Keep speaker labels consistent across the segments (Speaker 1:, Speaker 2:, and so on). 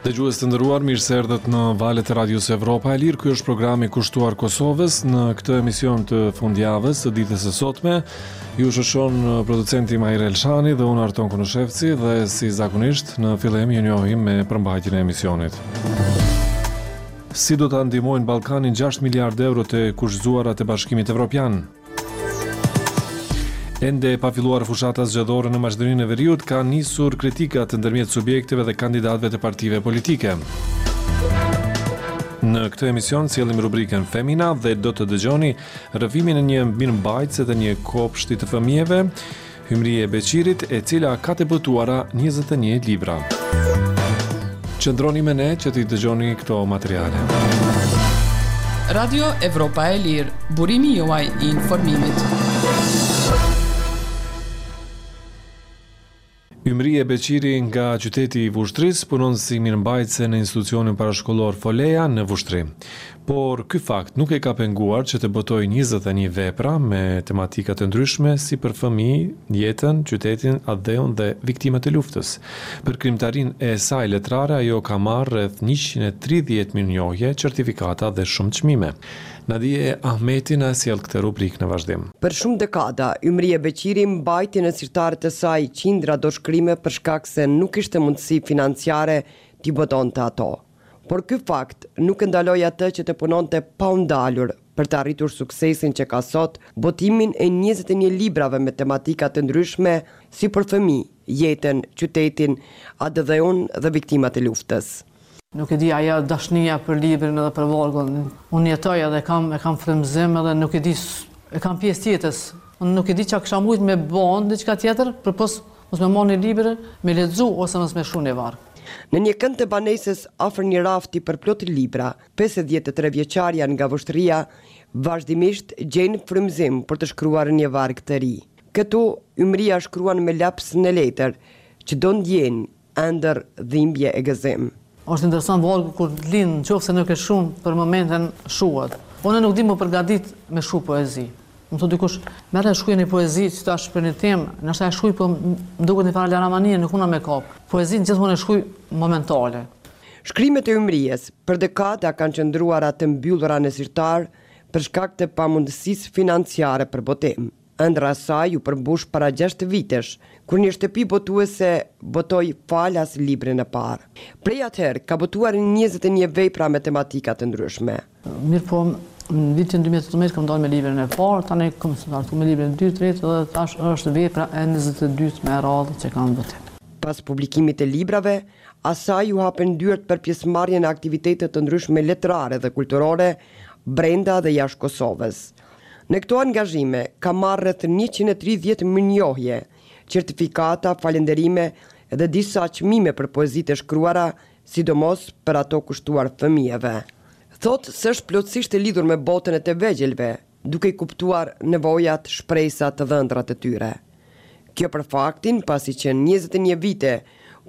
Speaker 1: Dëgjues të nderuar, mirë se erdhët në valët e Radios Evropa e Lirë. Ky është programi i kushtuar Kosovës në këtë emision të fundjavës të ditës së sotme. Ju shoqëron uh, producenti Mahir Elshani dhe unë Arton Konushevci dhe si zakonisht në fillim ju njohim me përmbajtjen e emisionit. Si do ta ndihmojnë Ballkanin gjashtë miliardë euro të kushtëzuara të Bashkimit Evropian? Ende e pafilluar fushata zgjedhore në Maqedoninë e Veriut ka nisur kritikat ndërmjet subjekteve dhe kandidatëve të partive politike. Në këtë emision sjellim rubrikën Femina dhe do të dëgjoni rrëfimin e një mirëmbajtëseje të një kopshti të fëmijëve, Ymrije Beqirit, e cila ka të botuara 21 libra. Qëndroni me ne që t'i dëgjoni këto materiale.
Speaker 2: Radio Evropa e Lirë, burimi juaj i informimit.
Speaker 1: Ymrije Beqiri nga qyteti i Vushtrisë punon si mirëmbajtëse në institucionin parashkollor Foleja në Vushtri. Por ky fakt nuk e ka penguar që të botojë njëzet e një vepra me tematika të ndryshme si për fëmijë, jetën, qytetin, atdheun dhe viktimat e luftës. Për krijimtarinë e saj letrare ajo ka marrë rreth njëqind e tridhjetë mirënjohje, certifikata dhe shumë çmime. Nadie Ahmeti na e sjell këtë rubrikë në vazhdim.
Speaker 3: Për shumë dekada, Ymrije Beqiri mbajti në sirtarët e saj qindra dorëshkrime për shkak se nuk kishte mundësi financiare t'i botonte ato. Por ky fakt nuk e ndaloi atë që të punonte pa u ndalur për të arritur suksesin që ka sot, botimin e njëzet e një librave me tematika të ndryshme si për fëmijë, jetën, qytetin, atdheun dhe viktimat e luftës.
Speaker 4: Nuk e di, ajo dashnia për librin edhe për vargun, unë jetoj edhe e kam, e kam frymëzim edhe nuk e di, e kam pjesë të jetës. Unë nuk e di çka kisha mujt me ba unë diçka tjetër përpos Mos me marrë një libër me lexu ose mos me shkru një varg.
Speaker 3: Në një kënd të banesës, afër një rafti përplot libra, pesëdhjetë e tre vjeçarja nga Vushtrria vazhdimisht gjen frymëzim për të shkruar një varg të ri. Këtu, Ymrija shkruan me laps në letër, çdo ndjenjë, ëndërr, dhimbje e gëzim.
Speaker 4: Është interesant vargu kur lind nëqoftëse nuk e shkruan për momentin shuhet. Unë nuk di m'u përgatit me shkru poezi. Më thotë dikush, merre shkruaj një poezi qetash për një temë, nashta e shkruaj po më duket një farë laramanie, nuk muna me kap. Poezinë gjithmonë e shkruaj momentale.
Speaker 3: Shkrimet e Ymrijes, për dekada kanë qëndruar të mbyllura në sirtar për shkak të pamundësisë financiare për botim. Ëndrra e saj u përmbush para gjashtë vitesh, kur një shtëpi botuese botoi falas librin e parë. Prej atëherë, ka botuar njëzet e një vepra me tematika të ndryshme.
Speaker 4: Mirëpo, në vitin dy mijë e tetëmbëdhjetë kam dalë me librin e parë, tani kam startu me librin e dytë, tretë dhe tash është vepra e njëzet e dytë me radhë që kam në botim.
Speaker 3: Pas publikimit të librave, asaj u hapen dyert për pjesëmarrje në aktivitete të ndryshme letrare dhe kulturore brenda dhe jashtë Kosovës. Në këto angazhime ka marrë rreth njëqind e tridhjetë mirënjohje, certifikata, falënderime dhe disa çmime për poezitë e shkruara, sidomos për ato kushtuar fëmijëve. Thotë se është plotësisht e lidhur me botën e të vegjëlve, duke i kuptuar nevojat, shpresat dhe ëndrrat e tyre. Kjo për faktin pasi që njëzet e një vite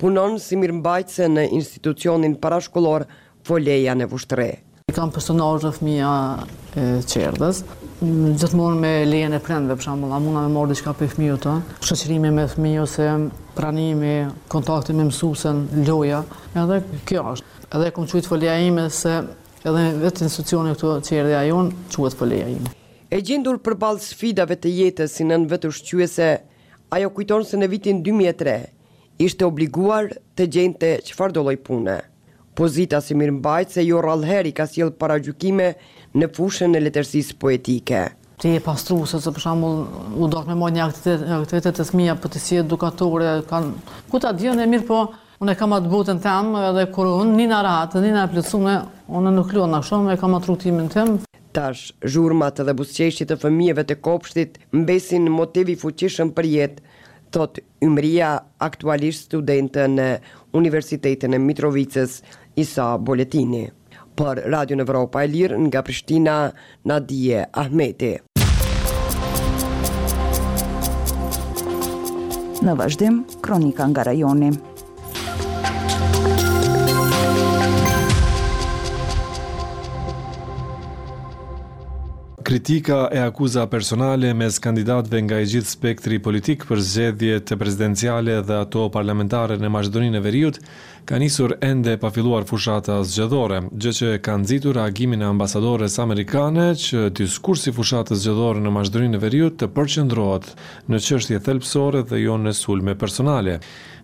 Speaker 3: punon si mirëmbajtëse në institucionin parashkollor Foleja në Vushtrri.
Speaker 4: I kam personazhe fëmijët e çerdhes. Gjithmonë me lejen e prindve, për shembull, a muna me marrë diçka prej fëmijëve tu? Shoqërimi me fëmijë ose pranimi, kontakti me mësuesen, loja, edhe kjo është. Edhe e kam quajt foleja ime se edhe vetë institucioni këtu çerdhja jonë quhet foleja ime.
Speaker 3: E gjendur përballë sfidave të jetës si nënë vetëushqyese, ajo kujton se në vitin dy mijë e tre ishte obliguar të gjente çfarëdolloj pune. Pozita si mirëmbajtëse jo rrallëherë i ka sjellë paragjykime në fushën e letërsisë poetike.
Speaker 4: Ti je pastrues, ose për shembull u dosh me marrë një aktivitet të fëmija po ti si edukatore kan, ku ta di unë, mirëpo unë e kam atë botën tem edhe kur unë nina rehat dhe nina e plotësume, unë nuk luan aq shumë, e kam atë rrugëtimin tim.
Speaker 3: Tash, zhurmat dhe buzëqeshjet e fëmijëve të kopshtit mbesin motiv i fuqishëm për jetë, thotë Ymeri, aktualisht studente në Universitetin e Mitrovicës, Isa Boletini. Për Radion Evropa e Lirë nga Prishtina, Nadije Ahmeti.
Speaker 5: Në vazhdim, kronika nga rajoni.
Speaker 1: Kritika e akuza personale mes kandidatëve nga i gjithë spektri politik për zgjedhjet presidenciale dhe ato parlamentare në Maqedoninë e Veriut ka nisur ende pa filluar fushata zgjedhore, gjë që ka nxitur reagimin e ambasadores amerikane që diskursi i fushatës zgjedhore në Maqedoninë e Veriut të përqendrohet në çështje thelbësore dhe jo në sulme personale.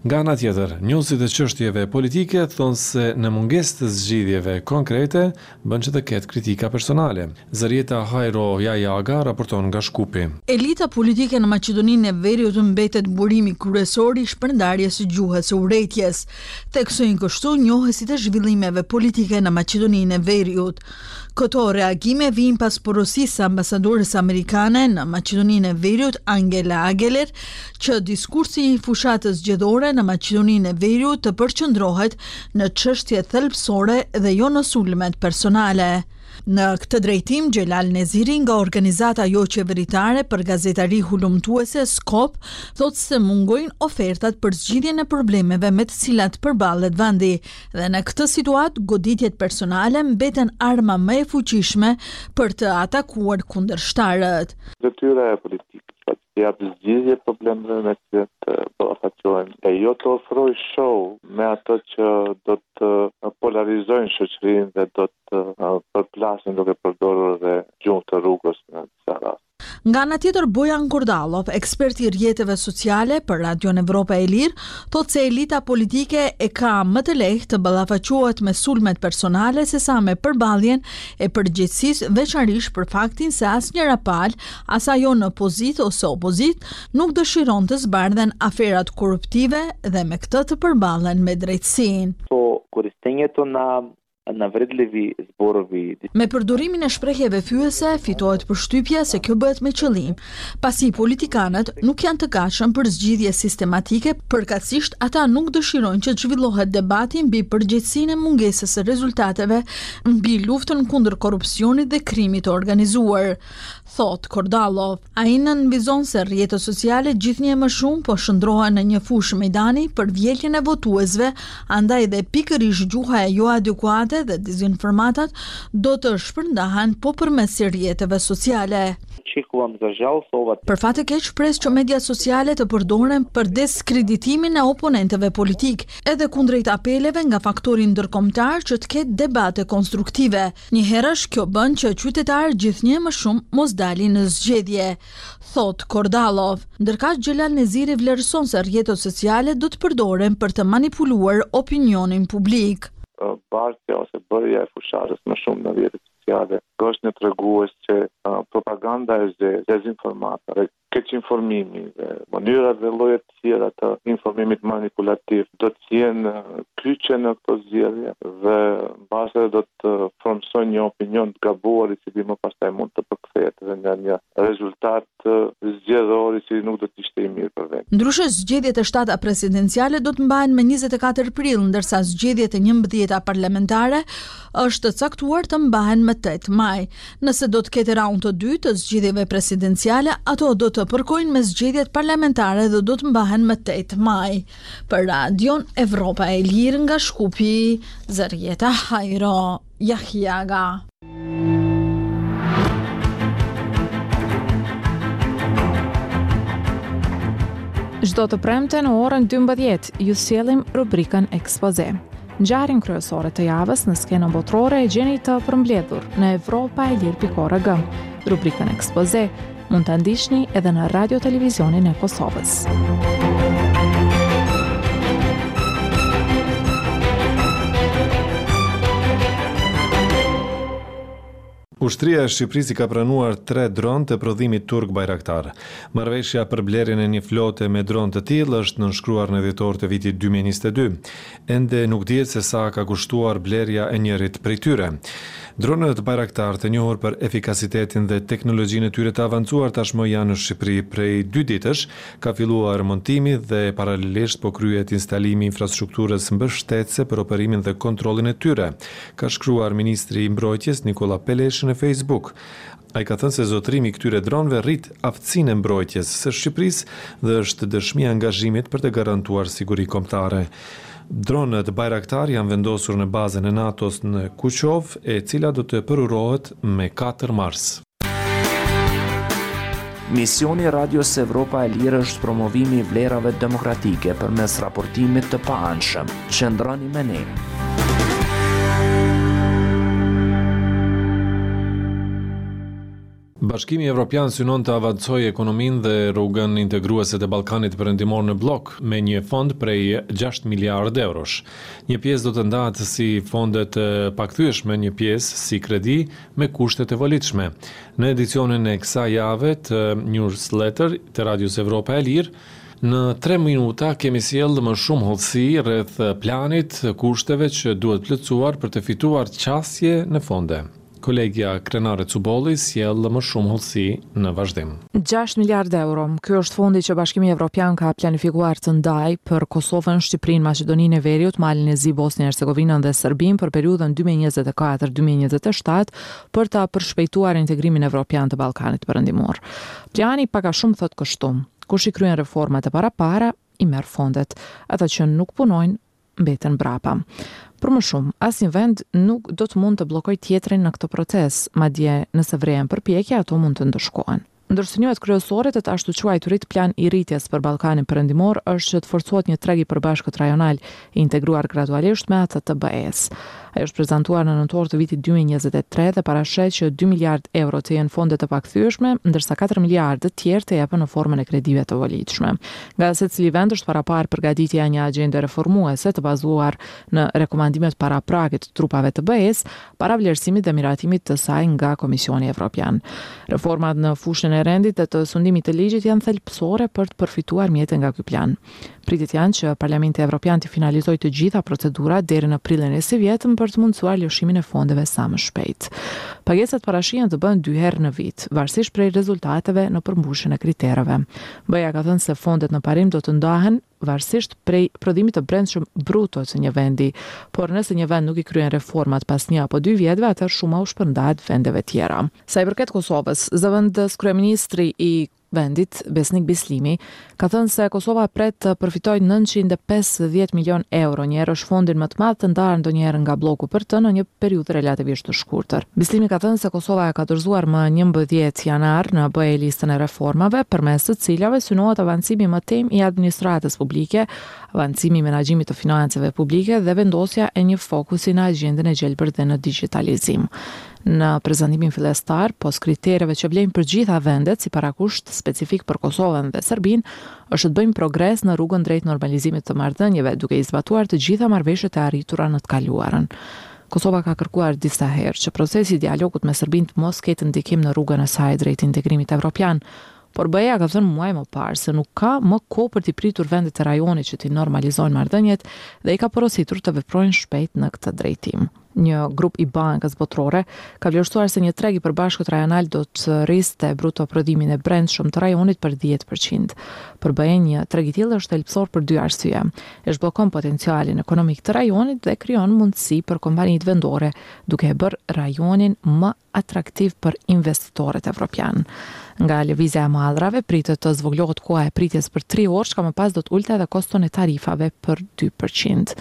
Speaker 1: Nga ana tjetër, njohësit e çështjeve politike thonë se në mungesë të zgjidhjeve konkrete, Bën që të ketë kritika personale. Zërijeta Hajro Jajaga raporton nga Shkupi.
Speaker 6: Elita politike në Maqedoninë e Veriut mbetet burimi kryesor i shpërndarjes së gjuhës së urrejtjes, theksojnë kështu njohësit e zhvillimeve politike në Maqedoninë e Veriut. Këto reagime vijnë pas porosisë së ambasadores amerikane në Maqedoninë e Veriut, Angela Aggeler, që diskursi i fushatës zgjedhore në Maqedoninë e Veriut të përqendrohet në çështje thelbësore dhe jo në sulmet personale. Në këtë drejtim, Xhelal Neziri nga organizata joqeveritare për gazetari hulumtuese Scoop thotë se mungojnë ofertat për zgjidhjen e problemeve me të cilat përballet vendi dhe në këtë situatë goditjet personale mbeten arma më e fuqishme për të atakuar kundërshtarët.
Speaker 7: Detyra e politikës të japë zgjidhje problemeve me të cilat ballafaqohen e jo të ofrojë show me atë që do të polarizojnë shoqërinë dhe do të përplasin duke përdorur dhe gjuhë të rrugës në disa raste.
Speaker 6: Nga ana tjetër, Bojan Kordallov, ekspert i rrjeteve sociale për Radion Evropa e Lirë, thotë se elita politike e ka më të lehtë të ballafaqohet me sulmet personale sesa me përballjen e përgjegjësisë, veçanërisht për faktin se asnjëra palë As ajo në pozitë ose opozitë nuk dëshiron të zbardhen aferat korruptive dhe me këtë të përballen me
Speaker 8: drejtësinë. So koristenjeto na navredlivi zborovi.
Speaker 6: Me përdorimin e shprehjeve fyese fitohet përshtypja se kjo bëhet me qëllim, pasi politikanët nuk janë të gatshëm për zgjidhje sistematike, përkatësisht ata nuk dëshirojnë që të zhvillohet debati mbi përgjegjësinë e mungesës së rezultateve mbi luftën kundër korrupsionit dhe krimit të organizuar. thotë Kordallov. Ai nënvizon se rrjetet sociale gjithnjë e më shumë po shndërrohen në një fushë mejdani për vjeljen e votuesve, andaj dhe pikërisht gjuha e joadekuate dhe dezinformatat do të shpërndahen po përmes rrjeteve sociale. Për fat të keq pres që mediat sociale të përdoren për deskreditimin e oponentëve politikë, edhe kundrejt apeleve nga faktori ndërkombëtar që të ketë debate konstruktive, Njëherësh kjo bën që qytetarë gjithnjë e më shumë mos dalin në zgjedhje, thotë Kordallov. Ndërkaq Xhelal Neziri vlerëson se rrjetet sociale do të përdoren për të manipuluar opinionin publik.
Speaker 7: Bartja ose bërja e fushatës më shumë në rrjetet sociale është një tregues që propaganda e zezë, dezinformata dhe Keqinformimi dhe mënyrat dhe llojet tjera të informimit manipulativ do të jenë kyçe në këto zgjedhje dhe mbase do të formësojnë një opinion të gabuar i cili më pastaj mund të përkthehet edhe në një rezultat zgjedhor i cili nuk do të ishte i mirë për vendin.
Speaker 6: Ndryshe zgjedhjet e shtata presidenciale do të mbahen më njëzet e katër prill, ndërsa zgjedhjet e njëmbëdhjeta parlamentare është caktuar të mbahen më tetë maj. Nëse do të ketë raund të dytë të zgjedhjeve presidenciale, ato do të përkojnë me zgjedhjet parlamentare dhe do të mbahen më tetë maj. Për Radion Evropa e Lirë nga Shkupi, Zërjeta Hajro, Jahjaga.
Speaker 9: Çdo të premte në orën 12 ju sjellim rubrikën Ekspoze. Ngjarjen kryesore të javës në skenën botërore e gjeni të përmbledhur në Evropa e Lirë pikë org. Rubrikën Ekspoze mund ta ndiqni edhe në Radio Televizionin e Kosovës.
Speaker 1: Ushtria e Shqipërisë i ka pranuar tre dronë të prodhimit turk Bayraktar. Marrëveshja për blerjen e një flote me dronë të tillë është nënshkruar në dhjetor të vitit dy mijë e njëzet e dy. Ende nuk dihet se sa ka kushtuar blerja e njërit prej tyre. Dronët Bayraktar, të njohur për efikasitetin dhe teknologjinë e tyre të avancuar tashmë janë në Shqipëri. Prej dy ditësh ka filluar montimi dhe paralelisht po kryhet instalimi i infrastrukturës mbështetëse për operimin dhe kontrollin e tyre, ka shkruar ministri i Mbrojtjes, Nikolla Peleshi në Facebook. Ai ka thënë se zotërimi i këtyre dronëve rrit aftësinë e mbrojtjes së Shqipërisë dhe është dëshmi e angazhimit për të garantuar siguri kombëtare. Dronët Bayraktar janë vendosur në bazën e NATO-s në Kuçovë, e cila do të përurohet me katër mars.
Speaker 8: Misioni i Radios Evropa e Lirë është promovimi i vlerave demokratike përmes raportimit të paanshëm. Qëndroni me ne.
Speaker 1: Bashkimi Evropian synon të avancojë ekonominë dhe rrugën integruese të Ballkanit Perëndimor në bllok me një fond prej 6 miliardë eurosh. Një pjesë do të ndahet si fonde të pakthyeshme, një pjesë si kredi me kushte të volitshme. Në edicionin e kësaj jave të Newsletter të Radios Evropa e Lirë, në tre minuta kemi sjellë më shumë hollësi rreth planit, kushteve që duhet plotësuar për të fituar qasje në fonde. Kolegja Krenare Cubolli sjell më shumë hollësi në vazhdim.
Speaker 9: Gjashtë miliardë euro, ky është fondi që Bashkimi Evropian ka planifikuar të ndajë për Kosovën, Shqipërinë, Maqedoninë e Veriut, Malin e Zi, Bosnjë e Hercegovinën dhe Serbinë për periudhën dy mijë e njëzet e katër dy mijë e njëzet e shtatë për ta përshpejtuar integrimin evropian të Ballkanit Perëndimor. Plani pak a shumë thotë kështu, Kush i kryen reformat e parapara, i merr fondet. Ata që nuk punojnë, mbeten mbrapa. Për më shumë, asnjë vend nuk do të mund të bllokojë tjetrin në këtë proces, madje nëse vrehen përpjekje ato mund të ndëshkohen. Ndër synimet kryesore të të ashtuquajturit Plan i Rritjes për Ballkanin Perëndimor është që të forcohet një treg i përbashkët rajonal, i integruar gradualisht me atë të BE-së. Ai është prezantuar në nëntor të vitit dy mijë e njëzet e tre dhe parasheh që dy miliardë euro të jenë fonde të pakthyeshme, ndërsa katër miliardë të tjerë të jepen në formën e kredive të volitshme. Nga secili vend është paraparë përgatitja e një agjende reformuese të bazuar në rekomandimet paraprake të trupave të BE-së, para vlerësimit dhe miratimit të saj nga Komisioni Evropian. Reformat në fushën e rendit dhe të sundimit të ligjit janë thelbësore për të përfituar mjete nga ky plan. Pritjet janë që Parlamenti Evropian t'i finalizojë të gjitha procedurat deri në prillin e sivjetëm për të mundësuar lëshimin e fondeve sa më shpejt. Pagesat parashihen të bëhen dy herë në vit, varësisht prej rezultateve në përmbushjen e kritereve. BE-ja ka thënë se fondet në parim do të ndahen varësisht prej prodhimit të brendshëm bruto të një vendi, por nëse një vend nuk i kryen reformat pas një apo dy vjetëve, atëherë shuma u shpërndahet vendeve tjera. Sa i përket Kosovës, zëvendëskryeministri i vendit, Besnik Bislimi, ka thënë se Kosova pret të përfitojë nëntëqind e pesëdhjetë milionë euro, njëherësh fondin më të madh të ndarë ndonjëherë nga blloku për të në një periudhë relativisht të shkurtër. Bislimi ka thënë se Kosova e ka dorëzuar më njëmbëdhjetë janar në BE listën e reformave, përmes të cilave synohet avancimi i mëtejmë i administratës publike, avancimi i menaxhimit të financave publike dhe vendosja e një fokusi në agjendën e gjelbër dhe në digjitalizim. Në prezantimin fillestar, pos kritereve që vlejnë për gjitha vendet si parakusht specifik për Kosovën dhe Serbinë, është të bëjnë progres në rrugën drejt normalizimit të marrëdhënieve, duke i zbatuar të gjitha marrëveshjet e arritura në të kaluarën. Kosova ka kërkuar disa herë që procesi i dialogut me Serbinë të mos ketë ndikim në rrugën e saj drejt integrimit evropian, por BE-ja ka thënë muaj më parë se nuk ka më kohë për t'i pritur vendet e rajonit që t'i normalizojnë marrëdhëniet dhe i ka porositur të veprojnë shpejt në këtë drejtim. Një grup i Bankës Botërore ka vlerësuar se një treg i përbashkët rajonal do të rriste bruto prodhimin e brendshëm të rajonit për dhjetë për qind. Për BE-në një treg i tillë është thelbësor për dy arsye, e zhbllokon potencialin ekonomik të rajonit dhe krijon mundësi për kompanitë vendore, duke e bërë rajonin më atraktiv për investitorët evropianë. Nga lëvizja e mallrave pritet të zvogëlohet koha e pritjes për tri orë, çka më pas do të ulte edhe koston e tarifave për dy për qind.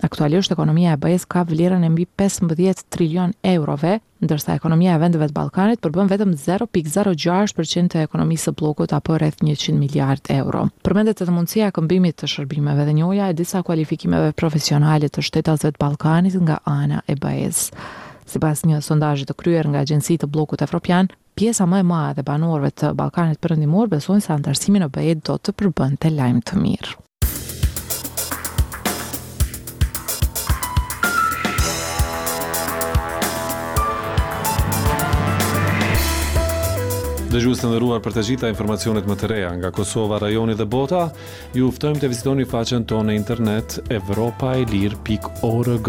Speaker 9: Aktualisht ekonomia e BE-së ka vlerën e mbi pesëmbëdhjetë trilionë eurove, ndërsa ekonomia e vendeve të Ballkanit përbën vetëm zero pikë zero gjashtë për qind të ekonomisë së bllokut apo rreth njëqind miliardë euro. Përmendet edhe mundësia e këmbimit të shërbimeve dhe njohja e disa kualifikimeve profesionale të shtetasve të Ballkanit nga ana e BE-së. Sipas një sondazhi të kryer nga agjenci të Bllokut Evropian, pjesa më e madhe e banorëve të Ballkanit Perëndimor besojnë se anëtarësimi në BE do të përbënte lajm të mirë.
Speaker 1: Dëgjues të nderuar për të gjitha informacionet më të reja nga Kosova, rajoni dhe bota, Ju ftojmë të vizitoni faqen tonë në internet evropaelire.org.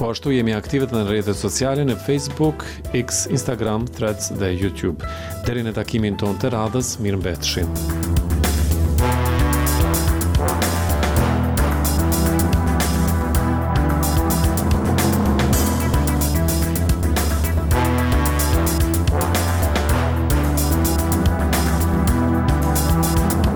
Speaker 1: Po ashtu jemi aktivë edhe në rrjetet sociale në Facebook, X, Instagram, Threads dhe YouTube. Deri në takimin tonë të radhës, mirëmbetshim.